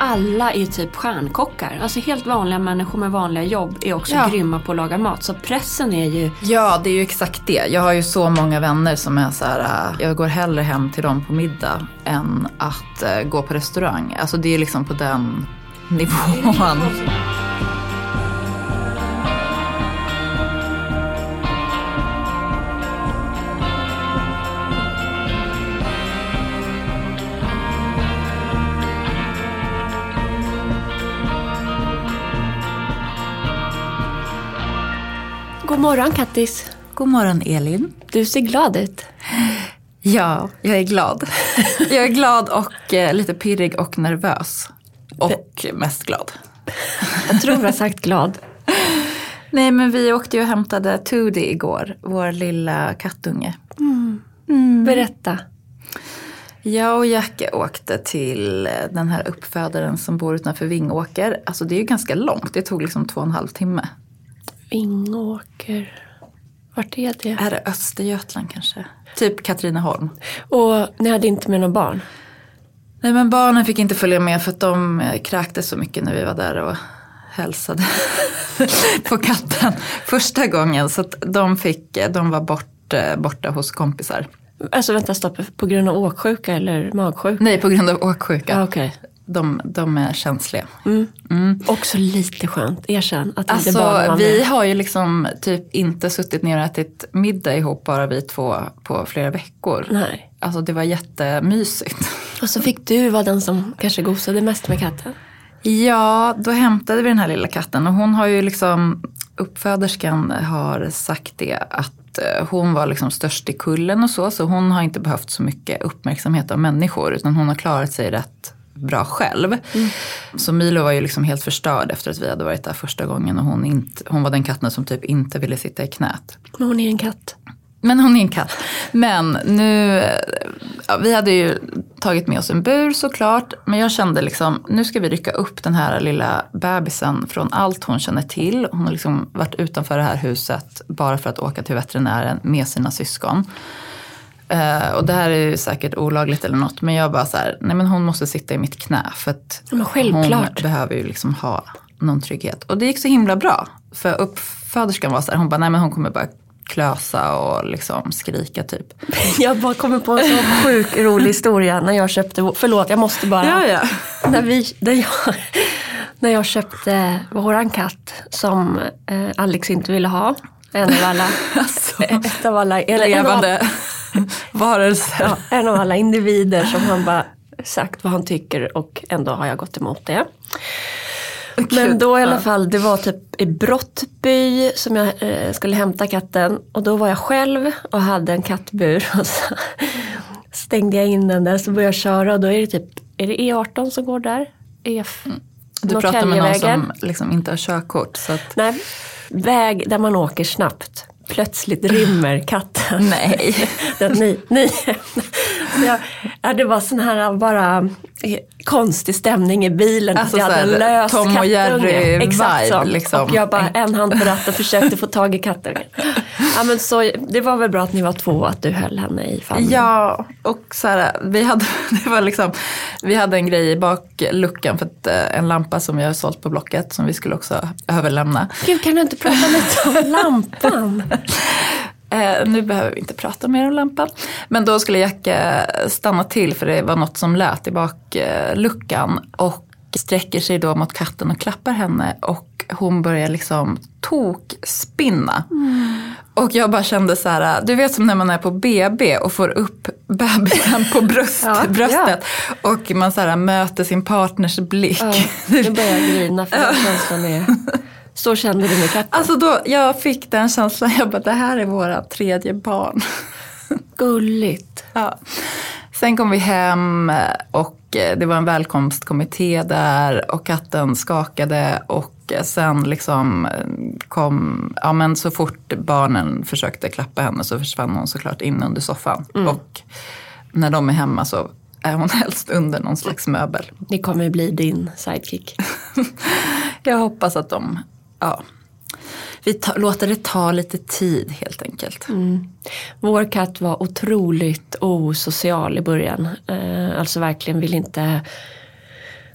alla är typ stjärnkockar. Alltså helt vanliga människor med vanliga jobb är också Ja. grymma på att laga mat. Så pressen är ju... Ja, det är ju exakt det. Jag har ju så många vänner som är så här, äh, jag går hellre hem till dem på middag än att äh, gå på restaurang. Alltså det är liksom på den nivån. Morgon Kattis. God morgon Elin. Du ser glad ut. Ja, jag är glad. Jag är glad och eh, lite pirrig och nervös. Och mest glad. Jag tror du har sagt glad. Nej men vi åkte ju och hämtade Tudi igår, vår lilla kattunge. Berätta. Jag och Jacke åkte till eh, den här uppfödaren som bor utanför Vingåker. Alltså det är ju ganska långt, det tog liksom två och en halv timme. Vingåker. Vart är det? Är det Östergötland kanske? Typ Katrineholm. Och ni hade inte med några barn? Nej men barnen fick inte följa med för att de eh, kräktes så mycket när vi var där och hälsade på katten första gången. Så de, fick, eh, de var bort, eh, borta hos kompisar. Alltså vänta, stopp. På grund av åksjuka eller magsjuka? Nej, på grund av åksjuka. Ja, okej. De, de är känsliga. Också lite skönt, erkänn att inte Alltså var vi med. har ju liksom typ inte suttit ner och ätit middag ihop bara vi två på flera veckor. Nej. Alltså det var jättemysigt. Och så fick du vara den som kanske gosade mest med katten. Ja, då hämtade vi den här lilla katten och hon har ju liksom, uppföderskan har sagt det att eh, hon var liksom störst i kullen och så, så hon har inte behövt så mycket uppmärksamhet av människor utan hon har klarat sig rätt bra själv. Så Milo var ju liksom helt förstörd efter att vi hade varit där första gången och hon, inte, hon var den katten som typ inte ville sitta i knät. Men hon är en katt. Men hon är en katt. Men nu, ja, vi hade ju tagit med oss en bur såklart. Men jag kände liksom, nu ska vi rycka upp den här lilla bebisen från allt hon känner till. Hon har liksom varit utanför det här huset bara för att åka till veterinären med sina syskon. Eh, och det här är ju säkert olagligt eller något. Men jag bara så här, nej men hon måste sitta i mitt knä. För att Ja, hon behöver ju liksom ha någon trygghet. Och det gick så himla bra. För uppföderskan var så här, hon bara, nej men hon kommer bara klösa och liksom skrika typ. Jag bara kommer på en så sjuk rolig historia när jag köpte, förlåt jag måste bara. ja. När, vi, när, jag, när jag köpte våran katt som eh, Alex inte ville ha. En av alla, Alltså, ett av alla, eller en av, levande varelser. ja, en av alla individer som han bara sagt vad han tycker och ändå har jag gått emot det. Men då i alla fall, det var typ i Brottby som jag eh, skulle hämta katten. Och då var jag själv och hade en kattbur. Och så stängde jag in den där så började jag köra och då är det typ, är det E18 som går där? EF, Du pratar med någon som liksom inte har körkort. Så att, Nej, väg där man åker snabbt. Plötsligt rymmer katten. nej. Den, ni. Jag, ja, det var sån här bara eh, konstig stämning i bilen. Alltså jag hade en lös Tom och. Jerry Exakt vibe, liksom. Och jag bara en hand på ratten försökte få tag i kattungen. Ja, men så, det var väl bra att ni var två och att du höll henne i famnen. Ja, och så här, vi hade, det var liksom, vi hade en grej i bakluckan för att, eh, en lampa som jag har sålt på Blocket som vi skulle också överlämna. Gud, kan du inte prata lite om lampan? Eh, nu behöver vi inte prata mer om lampan. Men då skulle Jacke stanna till för det var något som lät i bakluckan. Och sträcker sig då mot katten och klappar henne. Och hon börjar liksom tokspinna. Och jag bara kände så här, du vet som när man är på BB och får upp bebisen på bröst, Ja, bröstet. Och man så här möter sin partners blick. Ja, nu börjar jag grina för den känslan är... Så kände du med katten? Alltså då, jag fick den känslan, jag bara det här är våra tredje barn. Gulligt. Ja. Sen kom vi hem och det var en välkomstkommitté där och katten skakade och sen liksom kom, ja men så fort barnen försökte klappa henne så försvann hon såklart in under soffan. Och när de är hemma så är hon helst under någon slags möbel. Det kommer bli din sidekick. Jag hoppas att de, ja, vi ta, låter det ta lite tid helt enkelt. Vår katt var otroligt osocial i början. Eh, alltså verkligen vill inte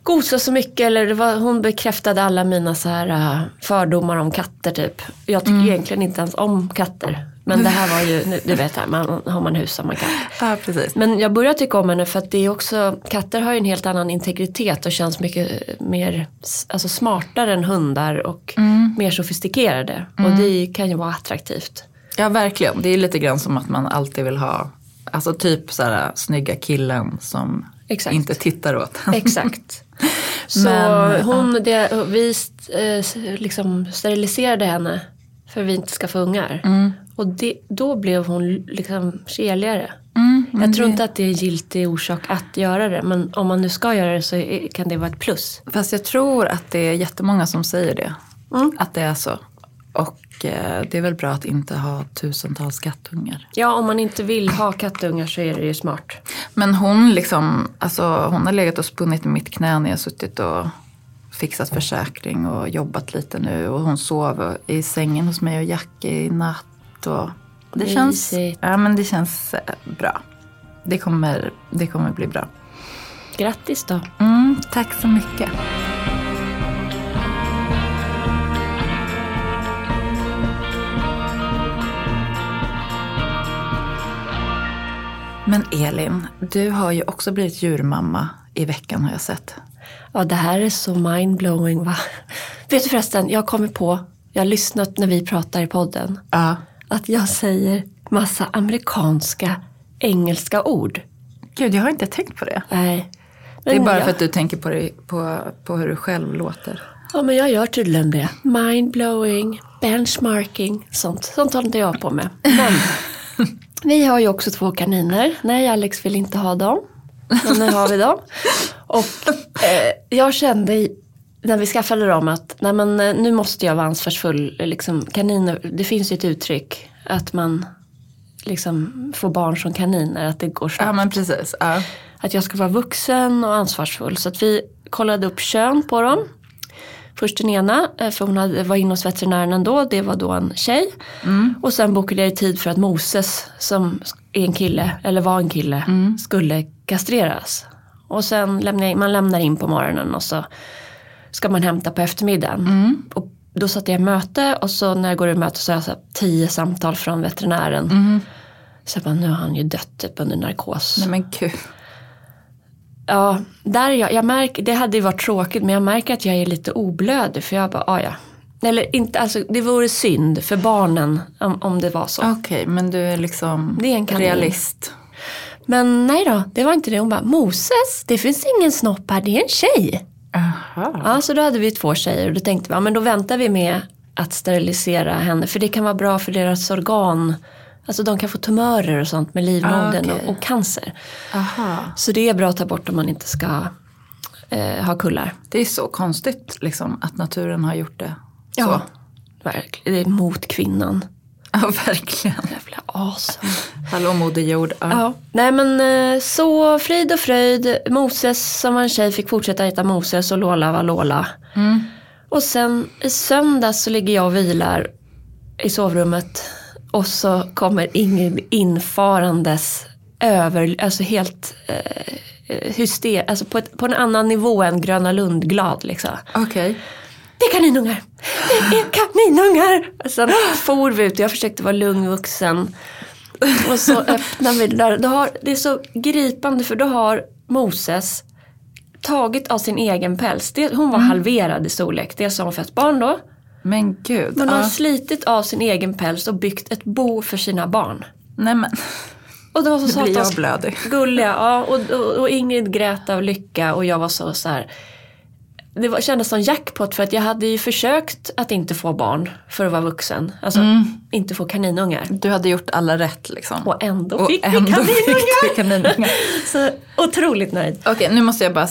gosa så mycket. Eller det var, hon bekräftade alla mina så här, uh, fördomar om katter typ. Jag tycker egentligen inte ens om katter. Men det här var ju, nu- du vet, här, man, har man hus har man katt. Ja, precis. Men jag börjar tycka om henne för att det är också, katter har ju en helt annan integritet och känns mycket mer alltså smartare än hundar och mer sofistikerade. Och det kan ju vara attraktivt. Ja, verkligen. Det är lite grann som att man alltid vill ha, alltså typ så här snygga killen som Exakt. inte tittar åt. Exakt. Så Men, hon, det, vi eh, liksom steriliserade henne för att vi inte ska få ungar. Och det, då blev hon liksom keligare. jag tror inte att det är en giltig orsak att göra det. Men om man nu ska göra det så kan det vara ett plus. Fast jag tror att det är jättemånga som säger det. Mm. Att det är så. Och eh, det är väl bra att inte ha tusentals kattungar. Ja, om man inte vill ha kattungar så är det ju smart. Men hon liksom, alltså hon har legat och spunnit i mitt knä när jag suttit och fixat försäkring och jobbat lite nu. Och hon sov i sängen hos mig och Jack i natt. Och det känns, ja, men det känns eh, bra. Det kommer, det kommer bli bra. Grattis då. Mm, tack så mycket. Men Elin, du har ju också blivit djurmamma i veckan har jag sett. Ja, det här är så mindblowing va. Vet du förresten, jag kommer på, jag har lyssnat när vi pratar i podden. Ja. Att jag säger massa amerikanska engelska ord. Gud, jag har inte tänkt på det. Nej. Det är Men bara jag, för att du tänker på, det, på, på hur du själv låter. Ja, men jag gör tydligen det. Mindblowing, benchmarking, sånt. Sånt håller inte jag på med. Men vi har ju också två kaniner. Nej, Alex vill inte ha dem. Men nu har vi dem. Och eh, jag kände när vi skaffade dem att nej men, eh, nu måste jag vara ansvarsfull. Liksom, kaniner, det finns ju ett uttryck att man liksom får barn som kaniner, att det går snabbt. Ja, men precis. Ja. Att jag ska vara vuxen och ansvarsfull. Så att vi kollade upp kön på dem. Först den ena, eh, för hon hade, var inne hos veterinären ändå. Det var då en tjej. Och sen bokade jag tid för att Moses, som är en kille, eller var en kille, skulle kastreras. Och sen lämnar jag, man lämnar in på morgonen och så ska man hämta på eftermiddagen. Och då satt jag i möte och så när jag går i möte så har jag så tio samtal från veterinären. Så jag bara, nu har han ju dött typ under narkos. Nej men gud. Ja, där är jag, jag märker, det hade ju varit tråkigt men jag märker att jag är lite oblödig för jag bara, ah, ja. Eller inte, alltså det vore synd för barnen om, om det var så. Okej, men du är liksom Det är en kanin. realist. Men nej då, det var inte det. Hon bara, Moses, det finns ingen snopp här, det är en tjej. Aha. Ja, så då hade vi två tjejer och då tänkte vi, ja men då väntar vi med att sterilisera henne för det kan vara bra för deras organ. Alltså de kan få tumörer och sånt med livmodern Ah, och, och cancer. Aha. Så det är bra att ta bort om man inte ska eh, ha kullar. Det är så konstigt liksom, att naturen har gjort det så. Ja, verkligen. Det är mot kvinnan. Ja, verkligen. Jävla awesome. Hallå Moder Jord. Ja. Ja. Nej men eh, så frid och fröjd. Moses som var en tjej fick fortsätta heta Moses och Lola var Lola. Och sen i söndag så ligger jag och vilar i sovrummet. Och så kommer Ingrid infarandes över, alltså helt eh, hyster, alltså på, ett, på en annan nivå än Gröna Lund glad liksom. Okej. Det är kaninungar! Det är kaninungar! Sen for vi ut och jag försökte vara lugn vuxen. Och så öppnar vi det där. Då har, det är så gripande för då har Moses tagit av sin egen päls. Det, hon var halverad i storlek. Det sa hon fött barn då. Men gud. Hon har Ja. slitit av sin egen päls och byggt ett bo för sina barn. Nej men, Och det var så satans gulliga. Ja, och, och, och Ingrid grät av lycka och jag var så, så här. Det var, kändes som jackpot för att jag hade ju försökt att inte få barn för att vara vuxen. Alltså inte få kaninungar. Du hade gjort alla rätt liksom. Och ändå Och fick ändå vi fick kaninungar. du kaninungar. Så otroligt nöjd. Okej, nu måste jag bara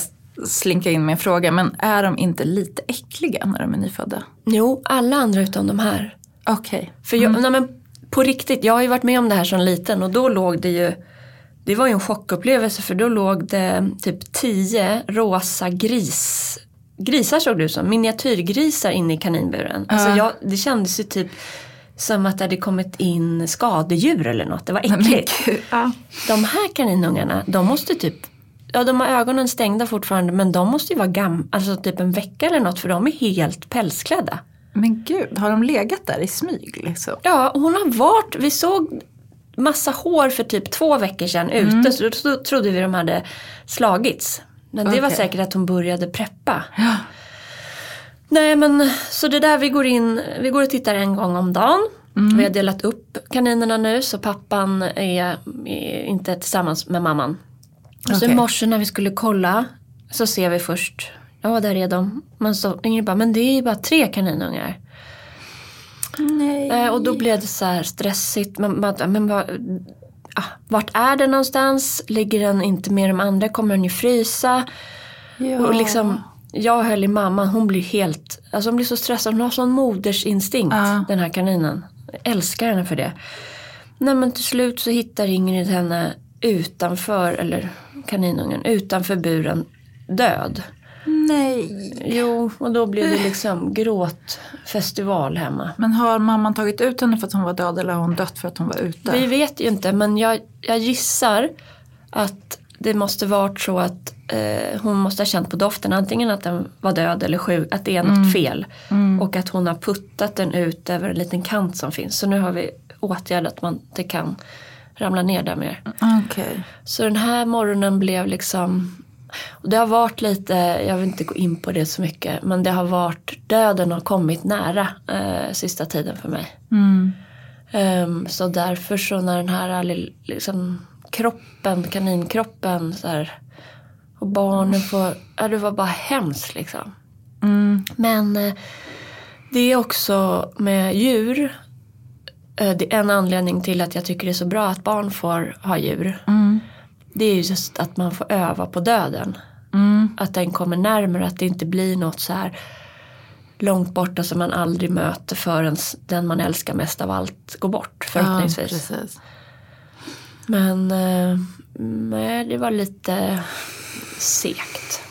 slinka in med en fråga. Men är de inte lite äckliga när de är nyfödda? Jo, alla andra utom de här. Okej. För jag, nej, men på riktigt, jag har ju varit med om det här som liten och då låg det ju det var ju en chockupplevelse för då låg det typ tio rosa gris, grisar såg det ut som, miniatyrgrisar inne i kaninburen. Alltså jag, det kändes ju typ som att det hade kommit in skadedjur eller något, det var äckligt. Ja. De här kaninungarna, de måste typ ja de har ögonen stängda fortfarande men de måste ju vara gamla, alltså typ en vecka eller något för de är helt pälsklädda. Men gud, har de legat där i smyg liksom? Ja, hon har varit, vi såg massa hår för typ två veckor sedan Mm. ute så då trodde vi de hade slagits. Men det var Okej. säkert att hon började preppa. Nej men så det där vi går in, vi går och tittar en gång om dagen. Mm. Vi har delat upp kaninerna nu så pappan är, är inte tillsammans med mamman. Och så i morse när vi skulle kolla så ser vi först, ja där är de. Men så Ingrid bara, men det är ju bara tre kaninungar. Nej. Eh, och då blev det så här stressigt. Men, men, vad- ah, vart är den någonstans? Ligger den inte med de andra? Kommer den ju frysa? Ja. Och liksom, jag höll i mamman, hon blir helt, alltså hon blir så stressad. Hon har sån modersinstinkt, Ja. den här kaninen. Jag älskar henne för det. Nej men till slut så hittar Ingrid henne utanför, eller kaninungen, utanför buren död. Nej. Jo, och då blev det liksom gråtfestival hemma. Men har mamman tagit ut henne för att hon var död eller har hon dött för att hon var ute? Vi vet ju inte men jag, jag gissar att det måste varit så att eh, hon måste ha känt på doften antingen att den var död eller sjuk, att det är något fel. Och att hon har puttat den ut över en liten kant som finns. Så nu har vi åtgärdat man det kan ramla ner där mer. Okej. Så den här morgonen blev liksom och det har varit lite, jag vill inte gå in på det så mycket, men det har varit, döden har kommit nära eh, sista tiden för mig. Mm. Ehm, så därför så när den här liksom, kroppen, kaninkroppen så här, och barnen får, ja det var bara hemskt liksom. Mm. Men eh, det är också med djur, eh, det är en anledning till att jag tycker det är så bra att barn får ha djur. Mm. Det är ju just att man får öva på döden. Mm. Att den kommer närmare, att det inte blir något så här långt borta som man aldrig möter förrän den man älskar mest av allt går bort förhoppningsvis. Ja, precis. Men eh, nej, det var lite segt.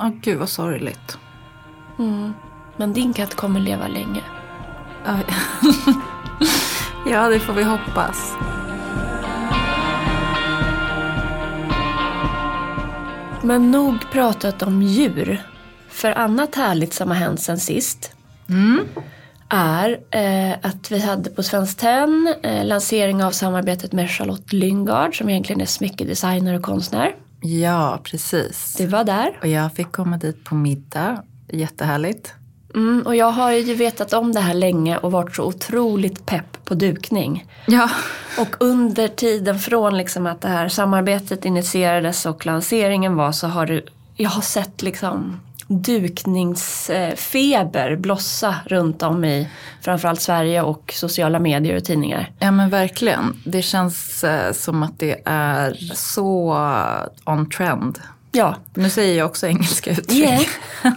Åh gud vad sorgligt. Mm. Men din katt kommer leva länge. Ja, det får vi hoppas. Men nog pratat om djur. För annat härligt som har hänt sen sist Mm. är eh, att vi hade på Svenskt Tenn eh, lansering av samarbetet med Charlotte Lyngard som egentligen är smyckedesigner och konstnär. Ja, precis. Du var där. Och jag fick komma dit på middag. Jättehärligt. Mm, och jag har ju vetat om det här länge och varit så otroligt pepp på dukning. Ja. Och under tiden från liksom att det här samarbetet initierades och lanseringen var så har det, jag har sett liksom dukningsfeber blossa runt om i framförallt Sverige och sociala medier och tidningar. Ja men verkligen. Det känns eh, som att det är så on trend. Ja, Nu säger jag också engelska uttryck. yeah.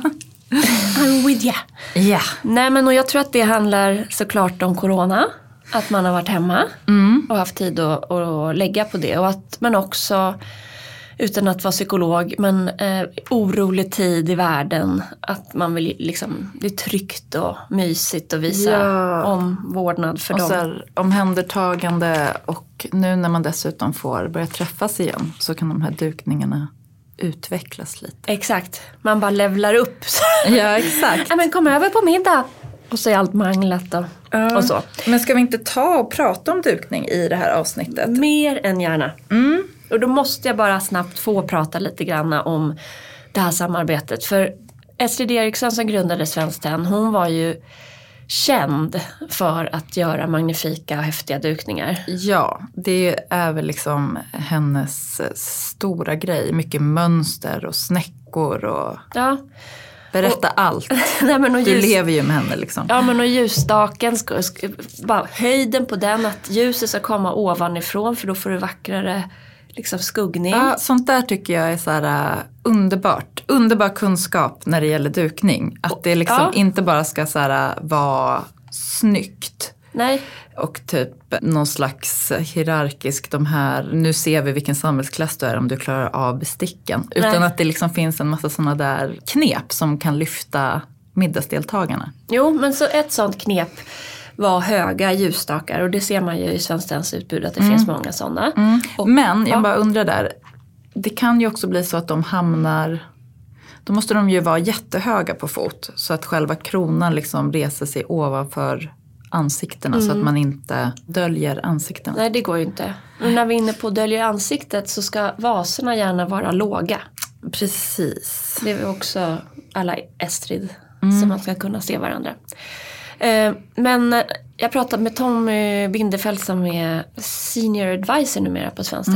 I'm with ya. Ja. Nej men och jag tror att det handlar såklart om corona. Att man har varit hemma och haft tid att, att lägga på det. Och att man också, utan att vara psykolog, men eh, orolig tid i världen. Att man vill liksom, det är tryggt och mysigt att visa Ja. omvårdnad för Och dem. så här, omhändertagande och nu när man dessutom får börja träffas igen så kan de här dukningarna utvecklas lite. Exakt, man bara levlar upp. Ja exakt. men kom över på middag. Och så är allt manglat och, och så. Men ska vi inte ta och prata om dukning i det här avsnittet? Mer än gärna. Mm. Och då måste jag bara snabbt få prata lite grann om det här samarbetet. För Estrid Eriksson som grundade Svenskt Tenn, hon var ju känd för att göra magnifika och häftiga dukningar. Ja, det är väl liksom hennes stora grej. Mycket mönster och snäckor och Ja, berätta allt. Nej, men och Du ljus, lever ju med henne liksom. ja men och ljusstaken, ska, ska, bara höjden på den, att ljuset ska komma ovanifrån för då får du vackrare liksom, skuggning. Ja, sånt där tycker jag är så här, uh, underbart. Underbar kunskap när det gäller dukning. Att det liksom Ja. inte bara ska så här, uh, vara snyggt. Nej, Och typ någon slags hierarkisk, de här, nu ser vi vilken samhällsklass du är om du klarar av besticken. Utan Nej. att det liksom finns en massa sådana där knep som kan lyfta middagsdeltagarna. Jo, men så ett sånt knep var höga ljusstakar och det ser man ju i Svenskt Tenns utbud att det finns många sådana. Och, Men jag ja. bara undrar där, det kan ju också bli så att de hamnar då måste de ju vara jättehöga på fot så att själva kronan liksom reser sig ovanför ansiktena så att man inte döljer ansiktena. Nej, det går ju inte. Och när vi är inne på dölja ansiktet så ska vaserna gärna vara låga. Precis. Det är också alla Estrid. Så man ska kunna se varandra. Eh, men jag pratade med Tommy Bindefeld som är senior advisor numera på Svenskt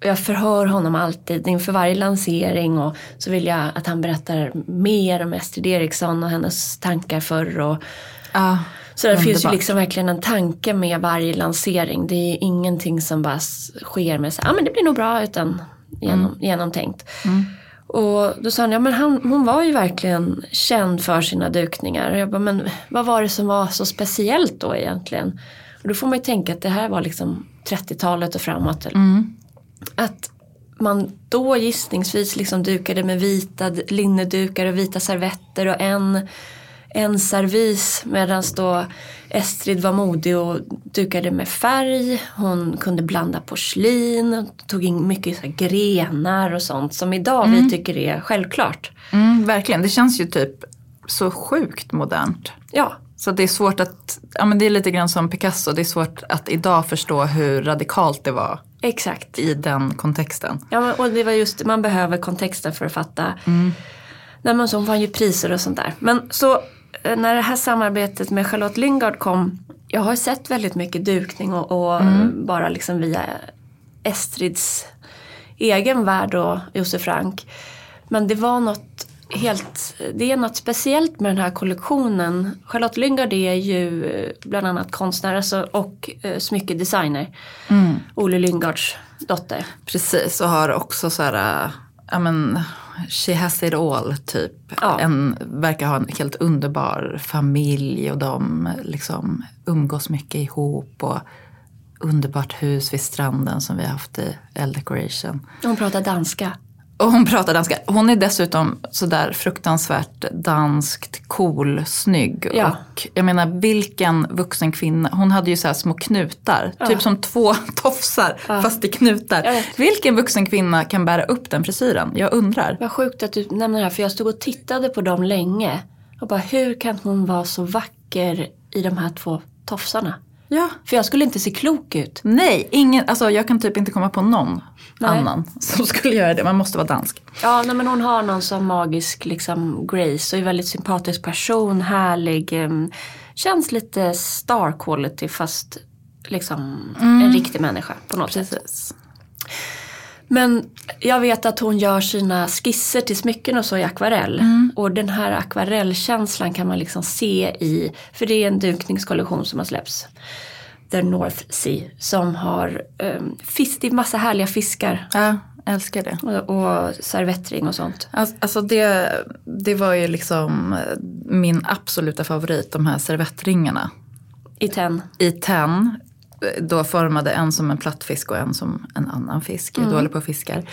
Jag förhör honom alltid inför varje lansering och så vill jag att han berättar mer om Estrid Eriksson och hennes tankar förr. Och, Ja, så det finns ju liksom verkligen en tanke med varje lansering. Det är ingenting som bara sker med så ah, men det blir nog bra utan genom, genomtänkt. Och då sa han, ja men han, hon var ju verkligen känd för sina dukningar. Och jag bara, men vad var det som var så speciellt då egentligen? Och då får man ju tänka att det här var liksom 30-talet och framåt. Att man då gissningsvis liksom dukade med vita linnedukar och vita servetter och en, en servis medan då Estrid var modig och dukade med färg. Hon kunde blanda porslin, tog in mycket så grenar och sånt som idag vi tycker är självklart. Mm, verkligen, det känns ju typ så sjukt modernt. Ja, Så det är svårt att, ja men det är lite grann som Picasso, det är svårt att idag förstå hur radikalt det var exakt. i den kontexten. Ja, och det var just man behöver kontexten för att fatta. Nej, men så hon vann ju priser och sånt där. Men så när det här samarbetet med Charlotte Lyngard kom. Jag har sett väldigt mycket dukning och, och bara liksom via Estrids egen värld och Josef Frank. Men det var något helt, det är något speciellt med den här kollektionen. Charlotte Lyngard är ju eh, bland annat konstnär alltså, och eh, smyckedesigner. Olle Lyngards dotter. Precis, och har också så här, äh, ja men, she has it all typ. Ja. En, verkar ha en helt underbar familj och de liksom umgås mycket ihop. Och underbart hus vid stranden som vi har haft i L Decoration. Hon pratar danska. Och hon pratar danska. Hon är dessutom sådär fruktansvärt danskt, cool, snygg. Ja. Och jag menar vilken vuxen kvinna. Hon hade ju så små knutar. Typ som två tofsar fast i knutar. Vilken vuxen kvinna kan bära upp den frisyren? Jag undrar. Vad sjukt att du nämner det här för jag stod och tittade på dem länge. Och bara hur kan hon vara så vacker i de här två tofsarna? Ja. För jag skulle inte se klok ut. Nej, ingen, alltså jag kan typ inte komma på någon Nej. annan som skulle göra det. Man måste vara dansk. Ja, nej, men hon har någon sån magisk liksom grace och är väldigt sympatisk person, härlig. känns lite star quality fast liksom en riktig människa på något sätt. Men jag vet att hon gör sina skisser till smycken och så i akvarell. Och den här akvarellkänslan kan man liksom se i, för det är en dukningskollektion som har släppts. The North Sea som har um, fisk, det är massa härliga fiskar Ja, älskar det. och, och servettring och sånt. Alltså det, det var ju liksom eh, min absoluta favorit, de här servettringarna. I tenn. I tenn, då formade en som en plattfisk och en som en annan fisk. Jag är dålig på fiskar.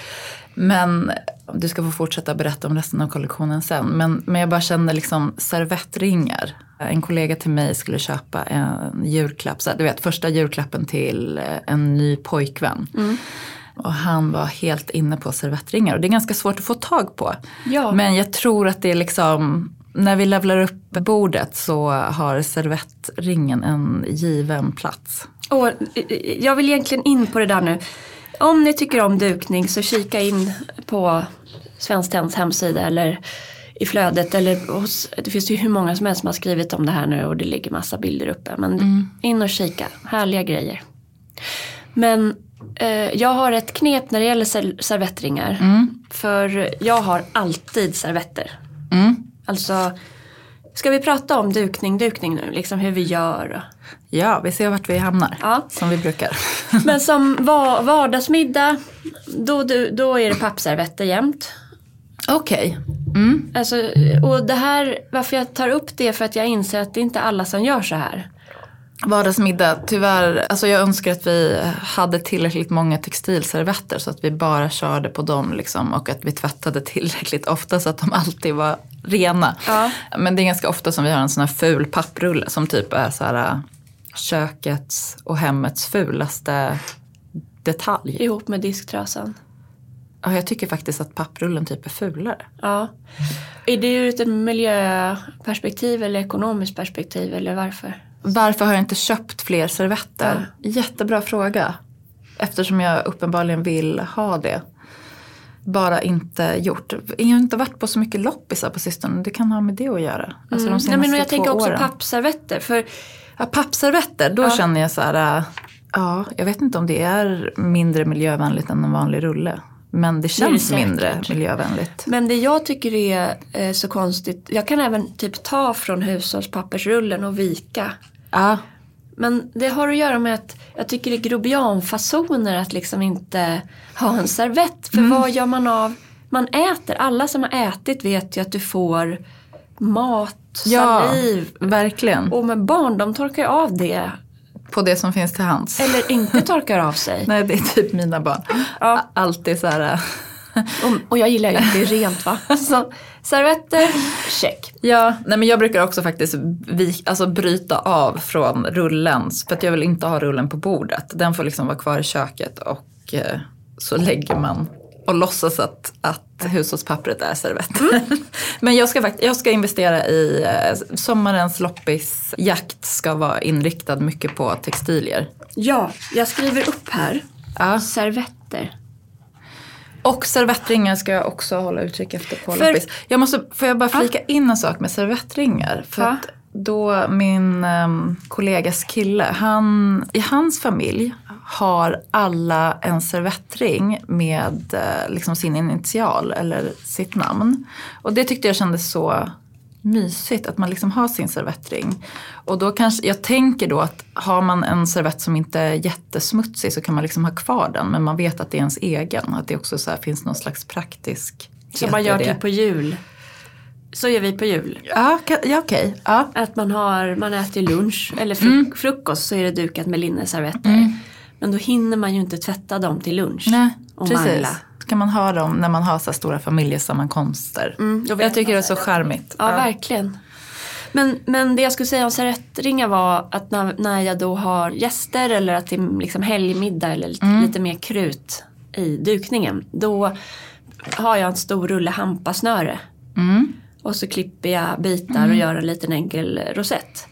Men du ska få fortsätta berätta om resten av kollektionen sen. Men, men jag bara kände liksom servettringar. En kollega till mig skulle köpa en julklapp, så du vet första julklappen till eh, en ny pojkvän. Och han var helt inne på servettringar och det är ganska svårt att få tag på. Ja. Men jag tror att det är liksom, när vi levlar upp bordet så har servettringen en given plats. Eh, jag vill egentligen in på det där nu. Om ni tycker om dukning så kika in på Svenskt Tenns hemsida eller i flödet. Eller hos, det finns ju hur många som helst som har skrivit om det här nu och det ligger massa bilder uppe. Men in och kika, härliga grejer. Men eh, jag har ett knep när det gäller ser- servettringar. För jag har alltid servetter. Alltså, ska vi prata om dukning, dukning nu? Liksom hur vi gör Ja, vi ser vart vi hamnar. Ja. Som vi brukar. Men som va- vardagsmiddag, då, då, är det pappservetter jämt. Okej. Alltså, och det här, varför jag tar upp det är för att jag inser att det är inte alla som gör så här. Vardagsmiddag, tyvärr. Alltså jag önskar att vi hade tillräckligt många textilservetter så att vi bara körde på dem liksom, och att vi tvättade tillräckligt ofta så att de alltid var rena. Ja. Men det är ganska ofta som vi har en sån här ful papprulle som typ är så här kökets och hemmets fulaste detalj. Ihop med disktrasan. Ja, jag tycker faktiskt att papprullen typ är fulare. Ja. Är det ur ett miljöperspektiv eller ekonomiskt perspektiv eller varför? Varför har jag inte köpt fler servetter? Jättebra fråga. Eftersom jag uppenbarligen vill ha det. Bara inte gjort. Jag har inte varit på så mycket loppisar på sistone. Det kan ha med det att göra. Alltså Mm. de Nej, men jag tänker också åren. pappservetter. För Ja, pappservetter, då Ja. känner jag så här. äh, Ja, jag vet inte om det är mindre miljövänligt än en vanlig rulle. Men det det känns säkert. mindre miljövänligt. Men det jag tycker är eh, så konstigt, jag kan även typ ta från hushållspappersrullen och vika. Ja, Men det har att göra med att jag tycker det är grobianfasoner att liksom inte ha en servett. För Mm. vad gör man av, man äter, alla som har ätit vet ju att du får mat, ja saliv. verkligen. Och med barn, de torkar ju av det. På det som finns till hands. Eller inte torkar av sig. Nej, det är typ mina barn. Ja. Alltid så här. äh, Och, och jag gillar ju att det är rent va. Så servetter, check. Ja, nej men jag brukar också faktiskt vi, alltså bryta av från rullen. För att jag vill inte ha rullen på bordet. Den får liksom vara kvar i köket och eh, så lägger man och låtsas att, att hushållspappret är servett. Men jag ska, jag ska investera i eh, sommarens loppisjakt ska vara inriktad mycket på textilier. Ja, jag skriver upp här. Ja. Servetter. Och servettringar ska jag också hålla utkik efter på För- loppis. Jag måste, får jag bara flika in en sak med servettringar? För Ja. då min um, kollegas kille, han, i hans familj har alla en servettring med eh, liksom sin initial eller sitt namn. Och det tyckte jag kändes så mysigt att man liksom har sin servettring. Och då kanske, jag tänker då att har man en servett som inte är jättesmutsig så kan man liksom ha kvar den. Men man vet att det är ens egen. Att det också så finns någon slags praktisk Som man gör det. typ på jul. Så gör vi på jul. Ja, ja okej. Ja. Att man, har, man äter lunch eller fru- frukost så är det dukat med linneservetter. Men då hinner man ju inte tvätta dem till lunch. Nej, och precis. mangla. Då kan man ha dem när man har så stora familjesammankomster. Mm, jag tycker det är så charmigt. Ja, verkligen. Men, men det jag skulle säga om servettringar var att när, när jag då har gäster eller att det är liksom helgmiddag eller lite, lite mer krut i dukningen. Då har jag en stor rulle hampasnöre. Mm. Och så klipper jag bitar och gör en liten enkel rosett.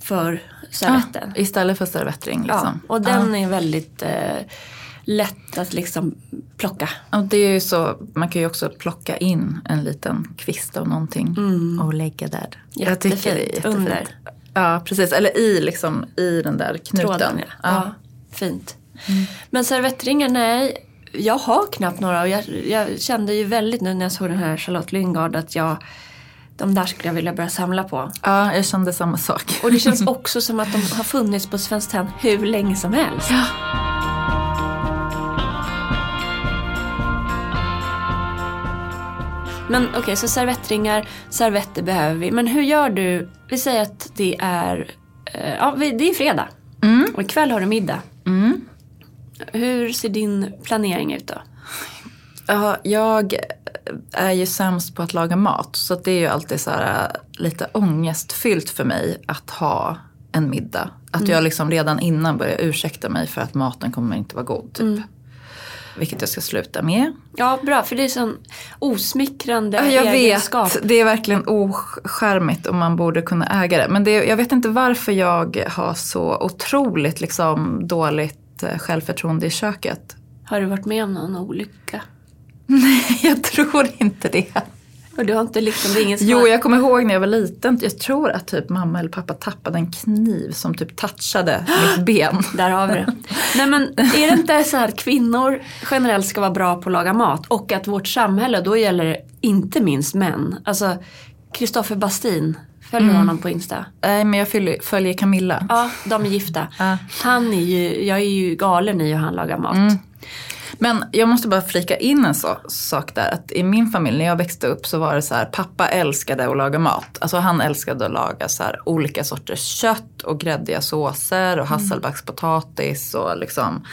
För servetten. Ja, istället för servettring. Ja, Liksom. och den är väldigt eh, lätt att liksom plocka. Ja, det är så, man kan ju också plocka in en liten kvist av någonting och lägga där. Jag tycker det är Jättefint, jättefint. under. Ja, precis. Eller i, liksom, i den där knuten. Tråden, ja. ja. Fint. Men servettringar, nej. Jag har knappt några och jag, jag kände ju väldigt nu när jag såg den här Charlotte Lyngard att jag de där skulle jag vilja börja samla på. ja, jag kände samma sak. Och det känns också som att de har funnits på Svenskt Tenn hur länge som helst. Ja. Men okej, så servettringar, servetter behöver vi. Men hur gör du? Vi säger att det är, eh, ja, det är fredag. Och ikväll har du middag. Hur ser din planering ut då? Ja, jag är ju sämst på att laga mat. Så det är ju alltid så här, lite ångestfyllt för mig att ha en middag. Att jag liksom redan innan börjar ursäkta mig för att maten kommer inte vara god. Typ. Vilket jag ska sluta med. Ja, bra, för det är sån osmickrande Ja, jag egenskap. vet, det är verkligen oskärmigt och man borde kunna äga det. Men det, jag vet inte varför jag har så otroligt liksom, dåligt eh, självförtroende i köket. Har du varit med om någon olycka? Jag tror inte det. Och du har inte liksom, det är ingen Jo, jag kommer ihåg när jag var liten. Jag tror att typ mamma eller pappa tappade en kniv som typ touchade mitt ben. Där har vi det. Nej men är det inte så här att kvinnor generellt ska vara bra på att laga mat och att vårt samhälle, då gäller det inte minst män. Alltså Kristoffer Bastin, följer du honom på Insta? Nej, men jag följer, följer Camilla. Ja, de är gifta. Ja. Han är ju, jag är ju galen i hur han lagar mat. Mm. Men jag måste bara flika in en så, sak där. Att I min familj när jag växte upp så var det så här, pappa älskade att laga mat. Alltså han älskade att laga så här, olika sorters kött och gräddiga såser och hasselbackspotatis och liksom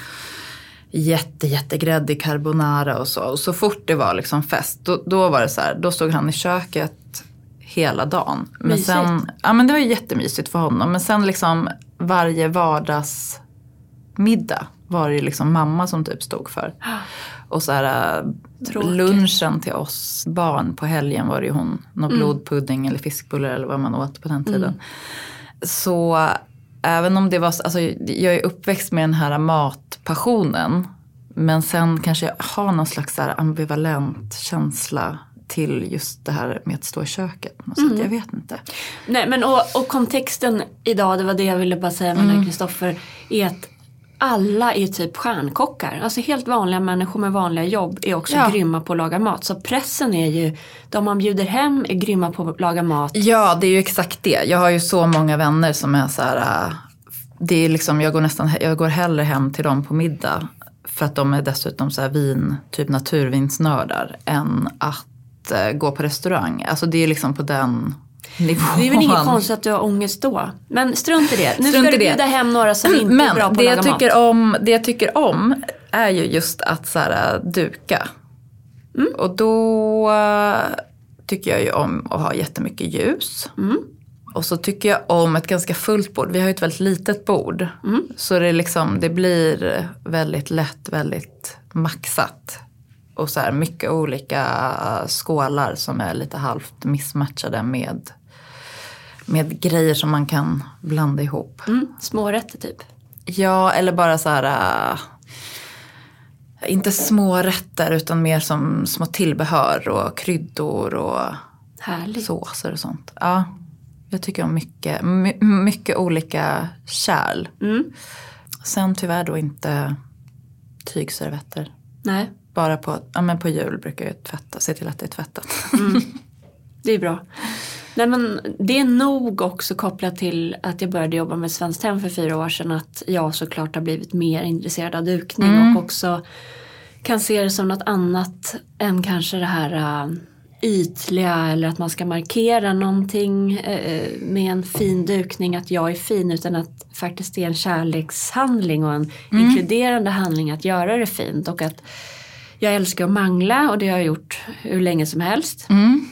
jätte, jättegräddig carbonara och så. Och så fort det var liksom fest, då, då var det så här, då stod han i köket hela dagen. Men Mysigt. sen, ja men det var jättemysigt för honom. Men sen liksom varje vardagsmiddag var det liksom mamma som typ stod för. Och så här, äh, Tråkigt. lunchen till oss barn på helgen var det ju hon, någon Mm. blodpudding eller fiskbullar eller vad man åt på den tiden. Så även om det var, alltså jag är uppväxt med den här matpassionen. Men sen kanske jag har någon slags så ambivalent känsla till just det här med att stå i köket. något sätt. Jag vet inte. Nej, men och, och kontexten idag, det var det jag ville bara säga med mm. Kristoffer, är att alla är typ stjärnkockar. Alltså helt vanliga människor med vanliga jobb är också Ja. grymma på att laga mat. Så pressen är ju, de man bjuder hem är grymma på att laga mat. Ja, det är ju exakt det. Jag har ju så många vänner som är så här. äh, Det är liksom, jag går nästan, jag går hellre hem till dem på middag. För att de är dessutom så här vin, typ naturvinsnördar. Än att äh, gå på restaurang. Alltså det är liksom på den nivån. Det är väl inget konstigt att du har ångest då. Men strunt i det. Nu Strunt ska du det. bjuda hem några som inte är Men bra på det att jag, laga tycker mat. om, det jag tycker om är ju just att så här, duka. Mm. Och då äh, tycker jag ju om att ha jättemycket ljus. Mm. Och så tycker jag om ett ganska fullt bord. Vi har ju ett väldigt litet bord. Mm. Så det, liksom, det blir väldigt lätt väldigt maxat. Och så här mycket olika skålar som är lite halvt missmatchade med, med grejer som man kan blanda ihop. Mm, smårätter typ. Ja, eller bara så här... äh, inte små rätter utan mer som små tillbehör och kryddor och Härligt. såser och sånt. Ja, jag tycker om mycket, my, mycket olika kärl. Mm. Sen tyvärr då inte tygservetter. Nej, Bara på, ja, men på jul brukar jag tvätta, se till att det är tvättat. det är bra. Nej, men det är nog också kopplat till att jag började jobba med Svenskt Hem för fyra år sedan. Att jag såklart har blivit mer intresserad av dukning Mm. och också kan se det som något annat än kanske det här äh, ytliga eller att man ska markera någonting äh, med en fin dukning att jag är fin utan att faktiskt det är en kärlekshandling och en Mm. inkluderande handling att göra det fint och att jag älskar att mangla och det har jag gjort hur länge som helst. Mm.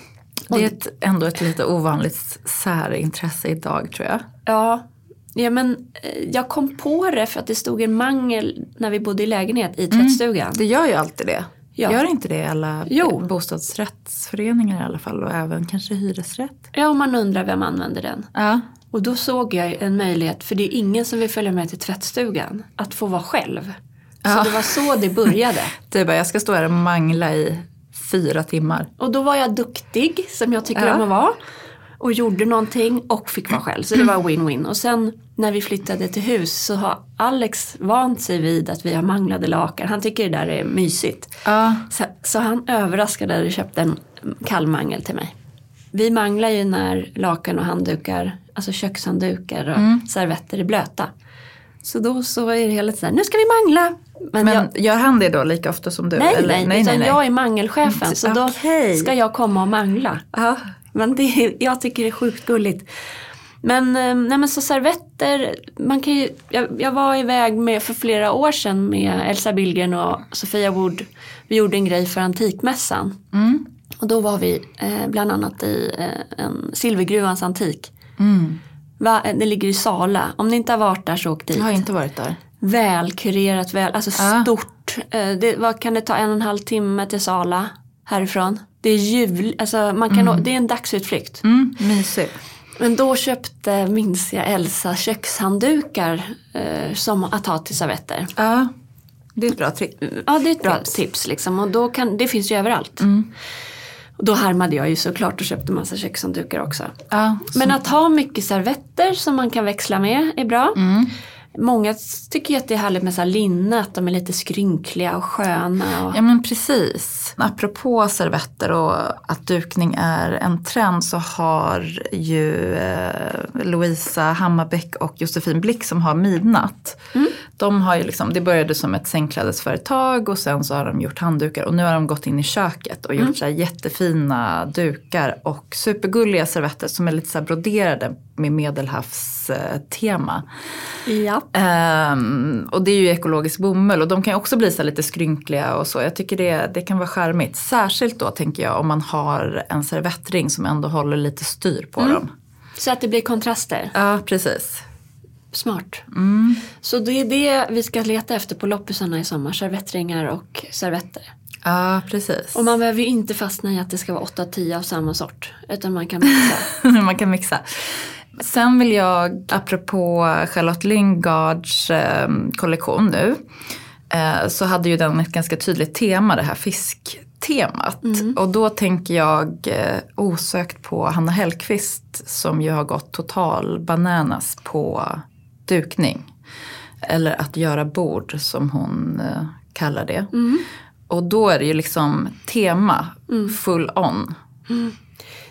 Det är ett, ändå ett lite ovanligt särintresse idag tror jag. Ja, ja men eh, jag kom på det för att det stod en mangel när vi bodde i lägenhet i tvättstugan. Det gör ju alltid det. Ja. Gör inte det alla Jo. bostadsrättsföreningar i alla fall och även kanske hyresrätt? Ja, och man undrar vem använder den. Ja. Och då såg jag en möjlighet, för det är ingen som vill följa med till tvättstugan, att få vara själv. Så Ja. det var så det började. Du bara, jag ska stå här och mangla i fyra timmar. Och då var jag duktig, som jag tycker Ja. om att vara. Och gjorde någonting och fick vara själv. Så det var win-win. Och sen när vi flyttade till hus så har Alex vant sig vid att vi har manglade lakan. Han tycker det där är mysigt. Ja. Så, så han överraskade och köpte en kallmangel till mig. Vi manglar ju när lakan och handdukar, alltså kökshanddukar och Mm. servetter är blöta. Så då så är det hela tiden, nu ska vi mangla. Men, Men jag, gör han det då lika ofta som du? nej, eller? nej, utan jag är mangelchefen. Så då ska jag komma och mangla. Ja. Men det, jag tycker det är sjukt gulligt. Men, eh, nej men så servetter, man kan ju, jag, jag var iväg med för flera år sedan med Elsa Billgren och Sofia Wood. Vi gjorde en grej för Antikmässan. Mm. Och då var vi eh, bland annat i eh, en Silvergruvans antik. Mm. Va, det ligger i Sala. Om ni inte har varit där så åk dit. Jag har inte varit där. Välkurerat, väl, alltså Ja. stort. Eh, det, vad kan det ta en och en halv timme till Sala härifrån? Det är jul, alltså man kan, å- det är en dagsutflykt. Mm. Mysigt. Men då köpte, minns jag, Elsa kökshanddukar eh, som att ha till servetter. Ja. Det är ett bra trick. Ja, det är ett bra tips liksom. Och då kan, det finns ju överallt. Mm. Och då härmade jag ju såklart och köpte massa kökshanddukar också. Ja. Men att ha mycket servetter som man kan växla med är bra. Mm. Många tycker ju att det är härligt med så linne, att de är lite skrynkliga och sköna. Och... Ja men precis. Apropå servetter och att dukning är en trend så har ju eh, Louisa Hammarbäck och Josefin Blick som har Midnatt. De har ju liksom, det började som ett sängklädesföretag och sen så har de gjort handdukar och nu har de gått in i köket och gjort så här jättefina dukar och supergulliga servetter som är lite så broderade med medelhavstema. Ja. Ehm, och det är ju ekologisk bomull och de kan ju också bli så lite skrynkliga och så. Jag tycker det, det kan vara charmigt. Särskilt då tänker jag om man har en servettring som ändå håller lite styr på dem. Så att det blir kontraster. Ja, precis. Smart. Mm. Så det är det vi ska leta efter på loppisarna i sommar. Servettringar och servetter. Ja, precis. Och man behöver ju inte fastna i att det ska vara 8-10 av samma sort. Utan man kan mixa. man kan mixa. Sen vill jag, apropå Charlotte Lyngards eh, kollektion nu, eh, så hade ju den ett ganska tydligt tema, det här fisktemat. Och då tänker jag eh, osökt på Hanna Hellqvist som ju har gått total bananas på dukning. Eller att göra bord som hon eh, kallar det. Och då är det ju liksom tema full on.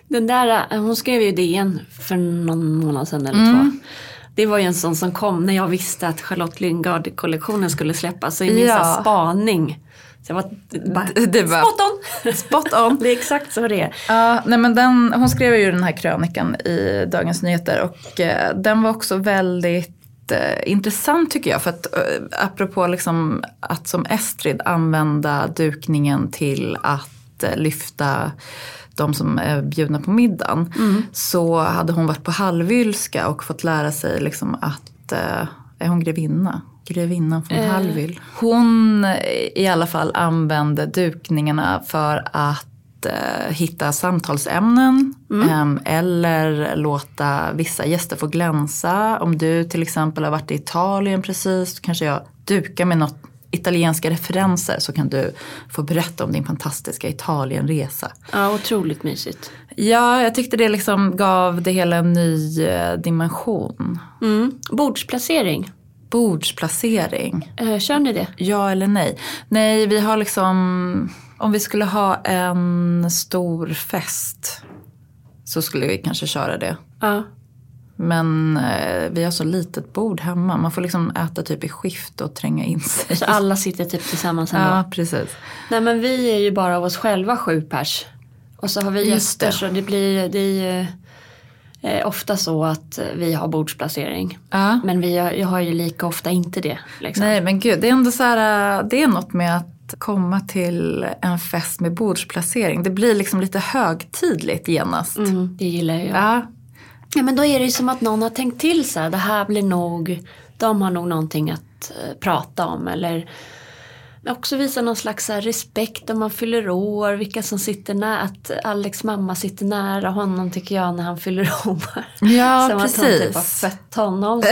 Den där, eh, hon skrev ju DN för någon månad sedan eller Mm. två. Det var ju en sån som kom när jag visste att Charlotte Lyngard-kollektionen skulle släppas. Så i min Ja. spaning. Så jag var bara, Det var- spot on! Spot on. Det är exakt så det är. Ja, nej men den, hon skrev ju den här krönikan i Dagens Nyheter och eh, den var också väldigt eh, intressant tycker jag. För att apropå liksom att som Estrid använda dukningen till att lyfta de som är bjudna på middagen. Så hade hon varit på halvylska och fått lära sig liksom att, eh, är hon grevinna? Grevinnan från Eh. Hallwyl. Hon eh, i alla fall använde dukningarna för att eh, hitta samtalsämnen em, eller låta vissa gäster få glänsa. Om du till exempel har varit i Italien precis, så kanske jag dukar med något italienska referenser så kan du få berätta om din fantastiska Italienresa. Ja, otroligt mysigt. Ja, jag tyckte det liksom gav det hela en ny eh, dimension. Mm. Bordsplacering, Bordsplacering. eh, kör ni det? Ja eller nej? Nej, vi har liksom... Om vi skulle ha en stor fest så skulle vi kanske köra det. Ja. Men eh, vi har så litet bord hemma. Man får liksom äta typ i skift och tränga in sig. Så alla sitter typ tillsammans ändå. Ja, precis. Nej men vi är ju bara av oss själva sju pers. Och så har vi Just gäster det. så det blir, det är ju eh, ofta så att eh, vi har bordsplacering. Ja. Men vi har, jag har ju lika ofta inte det. Liksom. Nej men gud, det är ändå så här, äh, det är något med att komma till en fest med bordsplacering. Det blir liksom lite högtidligt genast. Mm, det gillar jag. Ja, Ja men då är det som att någon har tänkt till så här, det här blir nog, de har nog någonting att eh, prata om eller också visa någon slags respekt om man fyller år, vilka som sitter nära, att Alex mamma sitter nära honom tycker jag när han fyller år. ja som att hon typ har precis. fött honom.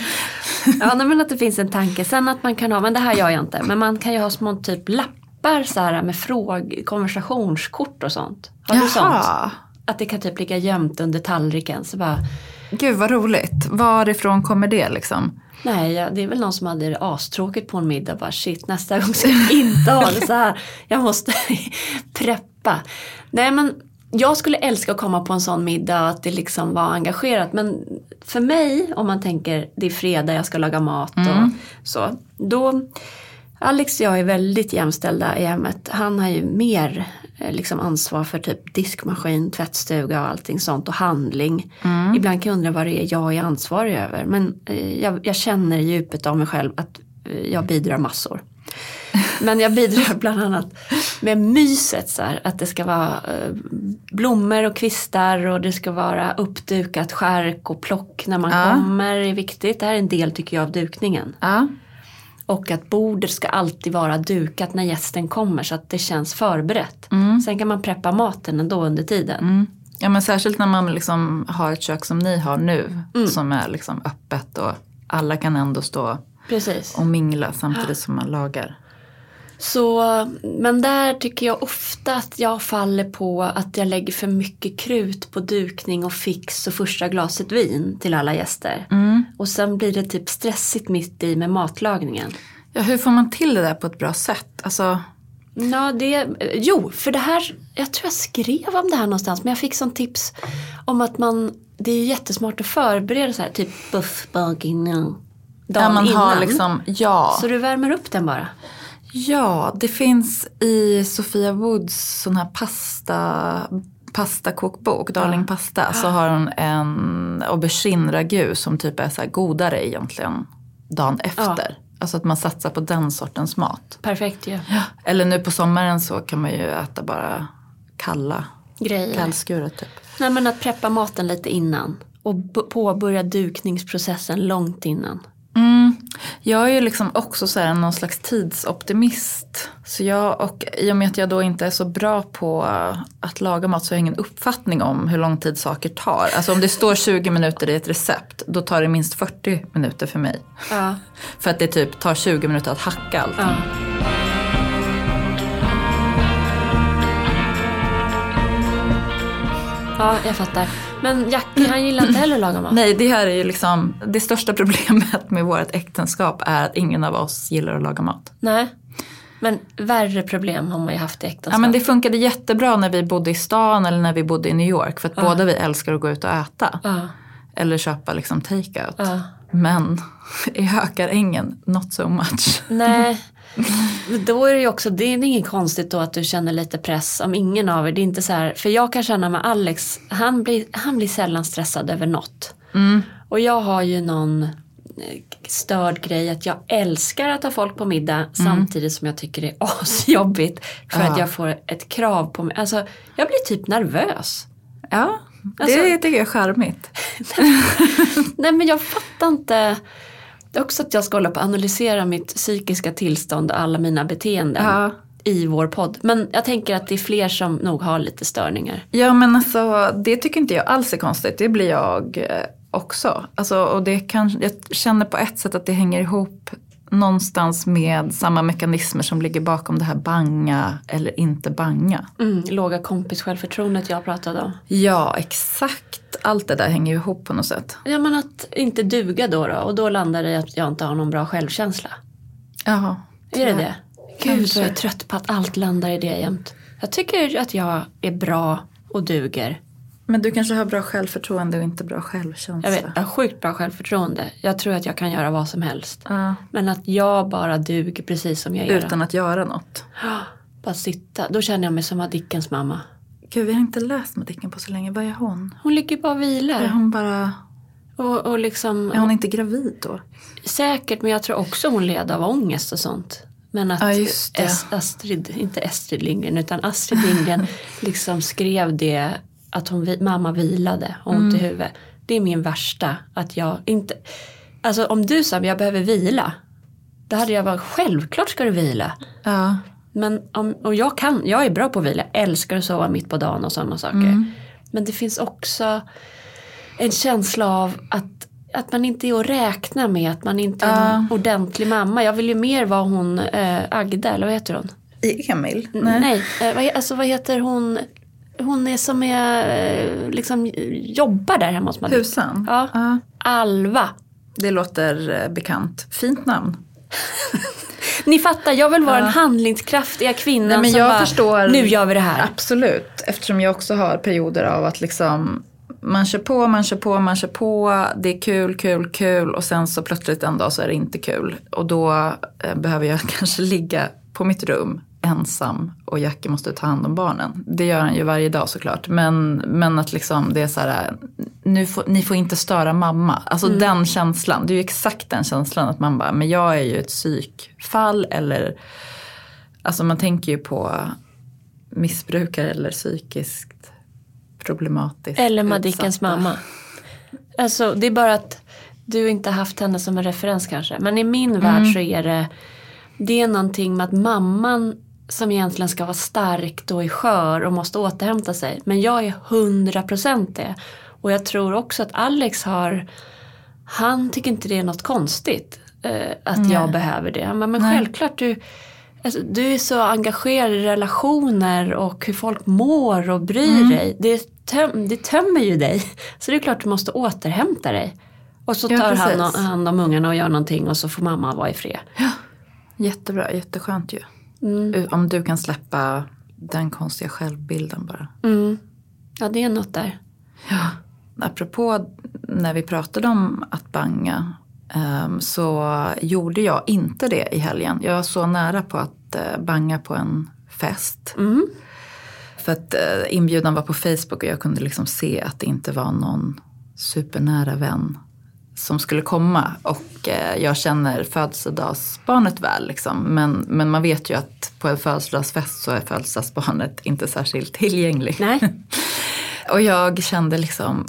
ja men att det finns en tanke. Sen att man kan ha, men det här gör jag inte, men man kan ju ha små typ lappar så här med fråg, konversationskort och sånt. Har du sånt? Att det kan typ ligga gömt under tallriken. Så bara, Gud vad roligt. Varifrån kommer det liksom? nej, det är väl någon som hade det astråkigt på en middag. Bara shit, nästa gång ska jag inte ha det så här. Jag måste preppa. Nej, men jag skulle älska att komma på en sån middag att det liksom var engagerat. Men för mig, om man tänker det är fredag, jag ska laga mat och så. Då, Alex och jag är väldigt jämställda i hemmet. Han har ju mer eh, liksom ansvar för typ diskmaskin, tvättstuga och allting sånt och handling. Ibland kan jag undra vad det är jag är ansvarig över. Men eh, jag, jag känner i djupet av mig själv att eh, jag bidrar massor. Men jag bidrar bland annat med myset så här, att det ska vara eh, blommor och kvistar och det ska vara uppdukat skärk och plock när man Ja. kommer är viktigt. Det här är en del tycker jag av dukningen. Ja, Och att bordet ska alltid vara dukat när gästen kommer så att det känns förberett. Sen kan man preppa maten ändå under tiden. mm. ja men särskilt när man liksom har ett kök som ni har nu. Som är liksom öppet och alla kan ändå stå Precis. och mingla samtidigt som man lagar. Så, men där tycker jag ofta att jag faller på att jag lägger för mycket krut på dukning och fix och första glaset vin till alla gäster. Och sen blir det typ stressigt mitt i med matlagningen. Ja, hur får man till det där på ett bra sätt? Alltså, Ja, det, jo, för det här, jag tror jag skrev om det här någonstans men jag fick sån tips om att man, det är jättesmart att förbereda så här, typ buff dagen där man innan. har liksom, ja. Så du värmer upp den bara. Ja, det finns i Sofia Woods sån här pasta, pastakokbok, Darling Pasta, så har hon en aubergine ragu som typ är så här godare egentligen dagen efter. Alltså att man satsar på den sortens mat. Perfekt ju. Eller nu på sommaren så kan man ju äta bara kalla, Grejer. kallskuret typ. Nej men att preppa maten lite innan. och påbörja dukningsprocessen långt innan. Mm. Jag är ju liksom också så här någon slags tidsoptimist. Så jag, och i och med att jag då inte är så bra på att laga mat så har jag ingen uppfattning om hur lång tid saker tar. Alltså om det står 20 minuter i ett recept, då tar det minst 40 minuter för mig. Ja. För att det typ tar 20 minuter att hacka allt. Ja. Ja, jag fattar. Men Jackie han gillar inte heller att laga mat. Nej, det här är ju liksom det största problemet med vårt äktenskap är att ingen av oss gillar att laga mat. Nej. Men värre problem har man ju haft i äktenskap. Ja, men det funkade jättebra när vi bodde i stan eller när vi bodde i New York för att båda vi älskar att gå ut och äta. Ja. Eller köpa liksom take-out. Ja. Men i Hökarängen, not so much. Nej, då är det ju också, det är inget konstigt då att du känner lite press om ingen av er. Det är inte så här, för jag kan känna med Alex, han blir, han blir sällan stressad över något. Och jag har ju någon eh, störd grej att jag älskar att ha folk på middag samtidigt som jag tycker det är asjobbigt för att Ja. jag får ett krav på mig. Alltså jag blir typ nervös. Ja, det Alltså- tycker jag är charmigt. Nej men jag fattar inte. Det är också att jag ska hålla på att analysera mitt psykiska tillstånd och alla mina beteenden Ja. i vår podd. Men jag tänker att det är fler som nog har lite störningar. Ja men alltså det tycker inte jag alls är konstigt. Det blir jag eh, också. Alltså, och det kan, jag känner på ett sätt att det hänger ihop någonstans med samma mekanismer som ligger bakom det här banga eller inte banga. Mm, låga kompis självförtroendet jag pratade om. Ja exakt. Allt det där hänger ju ihop på något sätt. Ja men att inte duga då, då och då landar det i att jag inte har någon bra självkänsla. Jaha. Är det det? Gud Kanske. vad jag är trött på att allt landar i det jämt. Jag tycker att jag är bra och duger. Men du kanske har bra självförtroende och inte bra självkänsla. Jag vet, jag har sjukt bra självförtroende. Jag tror att jag kan göra vad som helst. Ja. Men att jag bara duger precis som jag gör. Utan att göra något. Bara sitta. Då känner jag mig som Madickens mamma. Gud vi har inte läst Madicken på så länge. Vad är hon? Hon ligger bara och Är vilar. hon bara... Och, och liksom, Är hon inte gravid då? Säkert, men jag tror också hon led av ångest och sånt. Men att Ja, just det. Es- Astrid, inte Astrid Lindgren, utan Astrid Lindgren liksom skrev det att hon, mamma vilade och ont Mm. i huvudet. Det är min värsta, att jag inte... Alltså om du sa att jag behöver vila, då hade jag varit självklart ska du vila. Ja. Men om, och jag kan, jag är bra på att vila, jag älskar att sova mitt på dagen och sådana saker. Mm. Men det finns också en känsla av att, att man inte är att räkna med, att man inte är en ordentlig mamma. Jag vill ju mer vara hon eh, Agda, eller vad heter hon? I Emil? Nej, eh, vad, he- alltså vad heter hon? Hon är som är, eh, liksom jobbar där hemma hos Madde. Husan? Ja. ja. Alva. Det låter eh, bekant. Fint namn. Ni fattar, jag vill vara den handlingskraftiga kvinnan Nej, men som jag bara, förstår- nu gör vi det här. Absolut. Eftersom jag också har perioder av att liksom man kör på, man kör på, man kör på. Det är kul, kul, kul. Och sen så plötsligt en dag så är det inte kul. Och då eh, behöver jag kanske ligga på mitt rum ensam och Jackie måste ta hand om barnen. Det gör han ju varje dag såklart. Men, men att liksom det är så här, nu får, ni får inte störa mamma. Alltså den känslan, det är ju exakt den känslan att man bara, men jag är ju ett psykfall eller Alltså man tänker ju på missbrukare eller psykiskt problematiskt Eller Madickens utsatta. mamma. Alltså det är bara att du inte haft henne som en referens kanske. Men i min Mm. värld så är det, det är någonting med att mamman som egentligen ska vara stark då är skör och måste återhämta sig. Men jag är 100% det. Och jag tror också att Alex har, han tycker inte det är något konstigt. Eh, att jag behöver det. Han men Nej. självklart du, alltså, du är så engagerad i relationer och hur folk mår och bryr Mm. dig. Det, töm, det tömmer ju dig. Så det är klart du måste återhämta dig. Och så Ja, tar han precis. hand om ungarna och gör någonting och så får mamma vara i fred. Jättebra, jätteskönt ju. Mm. Om du kan släppa den konstiga självbilden bara. Mm. Ja det är något där. Apropå när vi pratade om att banga ehm, så gjorde jag inte det i helgen. Jag var så nära på att eh, banga på en fest. Mm. För att eh, inbjudan var på Facebook och jag kunde liksom se att det inte var någon supernära vän som skulle komma. Och eh, jag känner födelsedagsbarnet väl liksom. Men, men man vet ju att på en födelsedagsfest så är födelsedagsbarnet inte särskilt tillgänglig. Nej. Och jag kände liksom,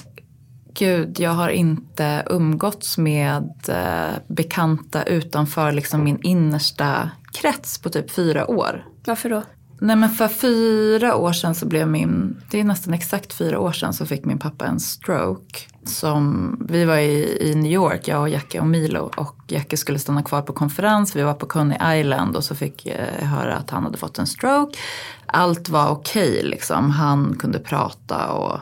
gud, jag har inte umgåtts med eh, bekanta utanför liksom min innersta krets på typ fyra år. Varför då? Nej men för fyra år sedan så blev min, det är nästan exakt fyra år sedan så fick min pappa en stroke. Som, vi var i, i New York, jag och Jackie och Milo och Jackie skulle stanna kvar på konferens. Vi var på Coney Island och så fick jag höra att han hade fått en stroke. Allt var okej okay, liksom, han kunde prata och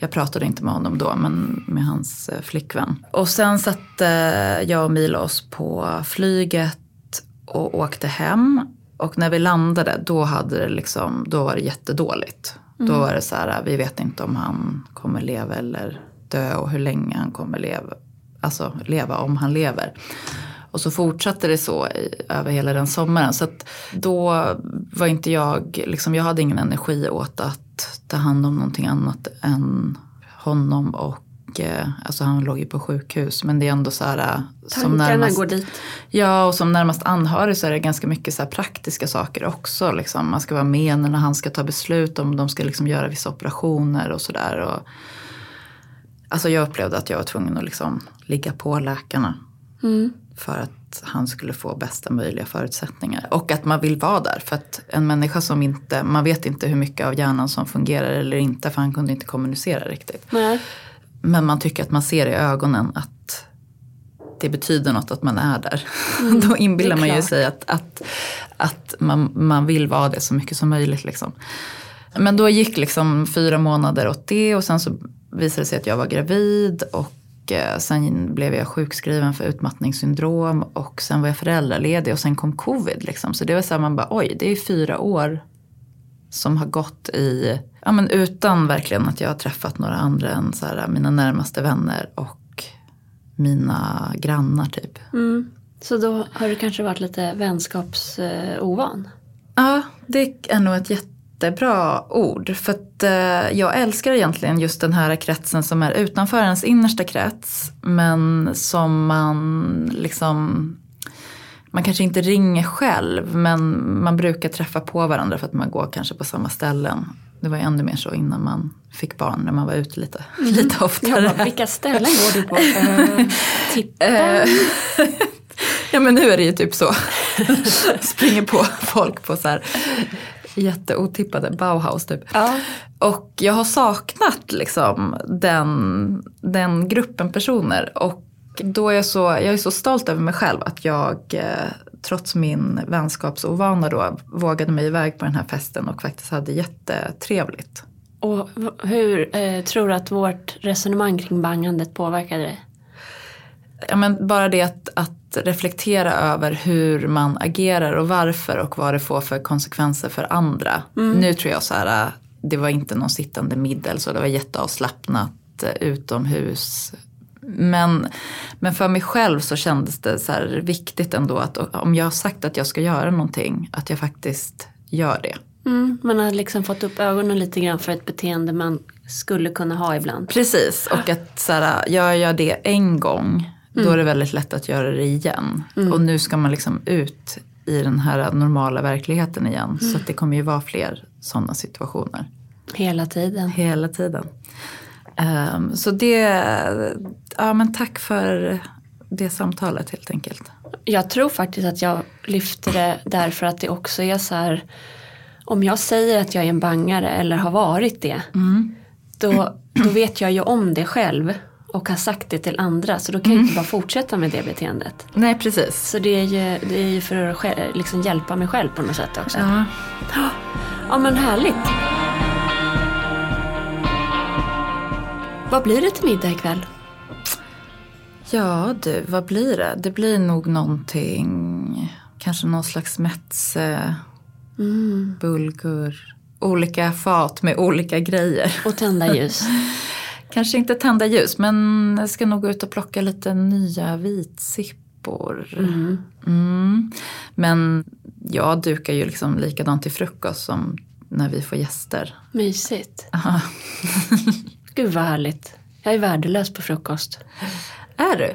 jag pratade inte med honom då, men med hans eh, flickvän. Och sen satte jag och Milo oss på flyget och åkte hem. Och när vi landade då, hade det liksom, då var det jättedåligt. Mm. Då var det så här, vi vet inte om han kommer leva eller dö och hur länge han kommer leva. Alltså leva om han lever. Och så fortsatte det så i, över hela den sommaren. Så att då var inte jag, liksom, jag hade ingen energi åt att ta hand om någonting annat än honom och Eh, alltså han låg ju på sjukhus men det är ändå så här. Eh, Tankarna närmast, går dit. Ja och som närmast anhörig så är det ganska mycket så praktiska saker också. Liksom. Man ska vara med när han ska ta beslut om de ska liksom göra vissa operationer och sådär. Alltså jag upplevde att jag var tvungen att liksom ligga på läkarna. Mm. För att han skulle få bästa möjliga förutsättningar. Och att man vill vara där. För att en människa som inte, man vet inte hur mycket av hjärnan som fungerar eller inte. För han kunde inte kommunicera riktigt. Nej. Men man tycker att man ser i ögonen att det betyder något att man är där. Mm, Då inbillar man ju sig att, att, att man, man vill vara det så mycket som möjligt. Liksom. Men då gick liksom fyra månader åt det och sen så visade det sig att jag var gravid. Och eh, sen blev jag sjukskriven för utmattningssyndrom och sen var jag föräldraledig och sen kom covid. Liksom. Så det var så här, man bara oj, det är fyra år som har gått i, ja men utan verkligen att jag har träffat några andra än så här, mina närmaste vänner och mina grannar typ. Mm. Så då har du kanske varit lite vänskapsovan? Ja, det är nog ett jättebra ord. För att eh, jag älskar egentligen just den här kretsen som är utanför ens innersta krets. Men som man liksom man kanske inte ringer själv men man brukar träffa på varandra för att man går kanske på samma ställen. Det var ju ännu mer så innan man fick barn när man var ute lite, mm. lite oftare. Bara, vilka ställen går du på? Uh, tippen? Uh, ja men nu är det ju typ så. Springer på folk på så här jätteotippade Bauhaus typ. Ja. Och jag har saknat liksom den, den gruppen personer. Och då är jag, så, jag är så stolt över mig själv att jag eh, trots min vänskapsovana då vågade mig iväg på den här festen och faktiskt hade jättetrevligt. Och hur eh, tror du att vårt resonemang kring bangandet påverkade dig? Ja, men bara det att, att reflektera över hur man agerar och varför och vad det får för konsekvenser för andra. Mm. Nu tror jag så här, eh, det var inte någon sittande middel så det var jätteavslappnat eh, utomhus men, men för mig själv så kändes det så viktigt ändå att om jag har sagt att jag ska göra någonting, att jag faktiskt gör det. Mm, man har liksom fått upp ögonen lite grann för ett beteende man skulle kunna ha ibland. Precis, och att så här, jag gör det en gång, mm. då är det väldigt lätt att göra det igen. Mm. Och nu ska man liksom ut i den här normala verkligheten igen. Så det kommer ju vara fler sådana situationer. Hela tiden. Hela tiden. Um, så det, ja men tack för det samtalet helt enkelt. Jag tror faktiskt att jag lyfter det därför att det också är så här om jag säger att jag är en bangare eller har varit det mm. då, då vet jag ju om det själv och har sagt det till andra så då kan mm. jag inte bara fortsätta med det beteendet. Nej precis. Så det är ju, det är ju för att liksom hjälpa mig själv på något sätt också. Ja, ja men härligt. Vad blir det till middag ikväll? Ja du, vad blir det? Det blir nog någonting, kanske någon slags metze, mm. bulgur, olika fat med olika grejer. Och tända ljus. kanske inte tända ljus, men jag ska nog gå ut och plocka lite nya vitsippor. Mm. Mm. Men jag dukar ju liksom likadant till frukost som när vi får gäster. Mysigt. Gud vad härligt. Jag är värdelös på frukost. Är du?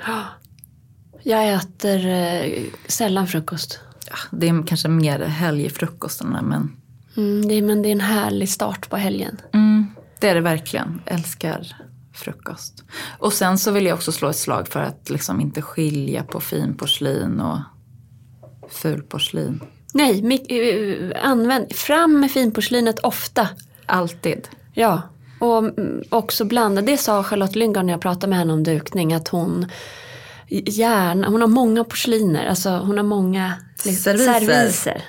Jag äter eh, sällan frukost. Ja, det är kanske mer helgfrukostarna men... Mm, det är, men det är en härlig start på helgen. Mm, det är det verkligen. Älskar frukost. Och sen så vill jag också slå ett slag för att liksom inte skilja på finporslin och fulporslin. Nej, mi- eh, använd, fram med finporslinet ofta. Alltid. Ja, och mm, också blanda. Det sa Charlotte Lyngard när jag pratade med henne om dukning. Att hon gärna, hon har många porsliner. Alltså hon har många liksom, Serviser. serviser.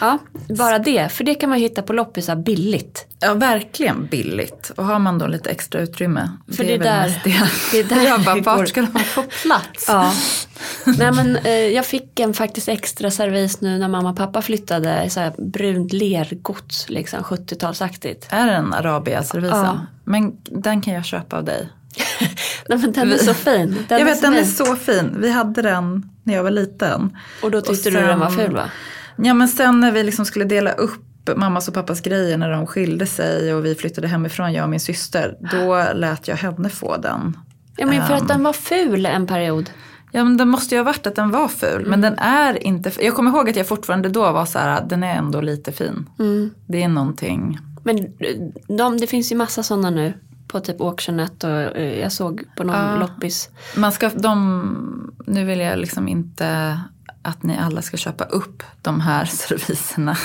Ja, bara det. För det kan man hitta på loppisar billigt. Ja, verkligen billigt. Och har man då lite extra utrymme. För det är väl där- mest det. det är där jag det bara, vart ska de få plats? Ja. Nej men eh, jag fick en faktiskt extra servis nu när mamma och pappa flyttade. Så här brunt lergods, liksom 70-talsaktigt. Är det en Arabia-servisen? Ja. Men den kan jag köpa av dig. Nej men den är så fin. Den jag vet, den är fin. så fin. Vi hade den när jag var liten. Och då tyckte Och du den var sen- ful va? Ja men sen när vi liksom skulle dela upp mammas och pappas grejer när de skilde sig och vi flyttade hemifrån, jag och min syster. Då lät jag henne få den. Ja men för Ehm. att den var ful en period. Ja men det måste ju ha varit att den var ful. Mm. Men den är inte Jag kommer ihåg att jag fortfarande då var så här, den är ändå lite fin. Mm. Det är någonting. Men eh, de, det finns ju massa sådana nu. På typ Auctionet och eh, jag såg på någon Ja. loppis. Man ska, de, nu vill jag liksom inte att ni alla ska köpa upp de här serviserna.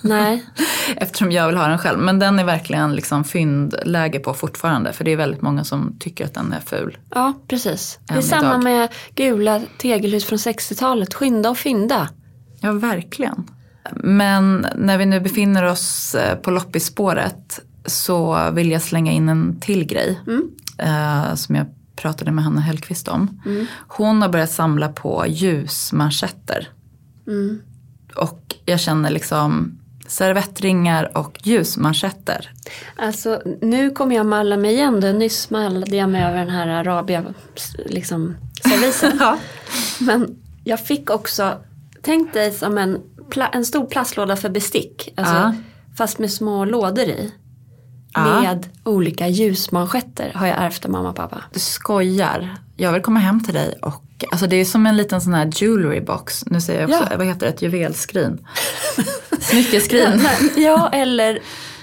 Nej. Eftersom jag vill ha den själv. Men den är verkligen liksom fyndläge på fortfarande. För det är väldigt många som tycker att den är ful. Ja precis. Det är samma idag. med gula tegelhus från 60-talet. Skynda och fynda. Ja, verkligen. Men när vi nu befinner oss eh, på loppisspåret så vill jag slänga in en till grej. Eh, som jag pratade med Hanna Hellqvist om. Hon har börjat samla på ljusmanschetter. Och jag känner liksom servettringar och ljusmanschetter. Alltså nu kommer jag malla mig igen. Då. Nyss smallade jag mig över den här Arabia liksom, servisen. Ja. Men jag fick också, tänk dig som en, en stor plastlåda för bestick. Alltså, Ja. Fast med små lådor i. Ja. Med olika ljusmanschetter har jag ärvt av mamma och pappa. Du skojar. Jag vill komma hem till dig och alltså det är som en liten sån här jewelry box. Nu säger jag också, Ja. vad heter det, ett juvelskrin. Smyckeskrin. Ja, eller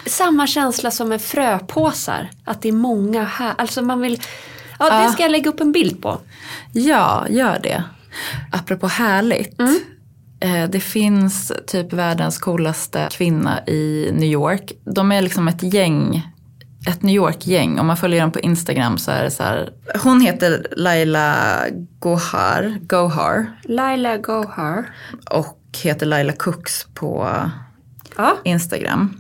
samma känsla som med fröpåsar. Att det är många här. Alltså man vill, ja det Ja. ska jag lägga upp en bild på. Ja, gör det. Apropå härligt. Eh, Det finns typ världens coolaste kvinna i New York. De är liksom ett gäng, ett New York-gäng. Om man följer dem på Instagram så är det så här. Hon heter Laila Gohar, Gohar Laila Gohar. och heter Laila Cooks på Ja, Instagram.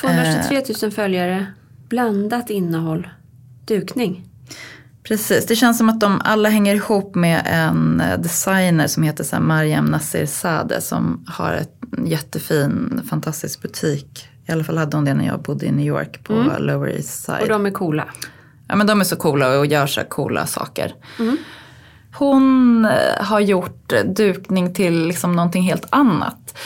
223 000 följare. Blandat innehåll. Dukning. Precis, det känns som att de alla hänger ihop med en eh, designer som heter så Mariam Nasir Sadeh som har ett jättefin, fantastisk butik. I alla fall hade hon det när jag bodde i New York på Lower East Side. Och de är coola. Ja men de är så coola och gör så coola saker. Hon eh, har gjort dukning till liksom någonting helt annat.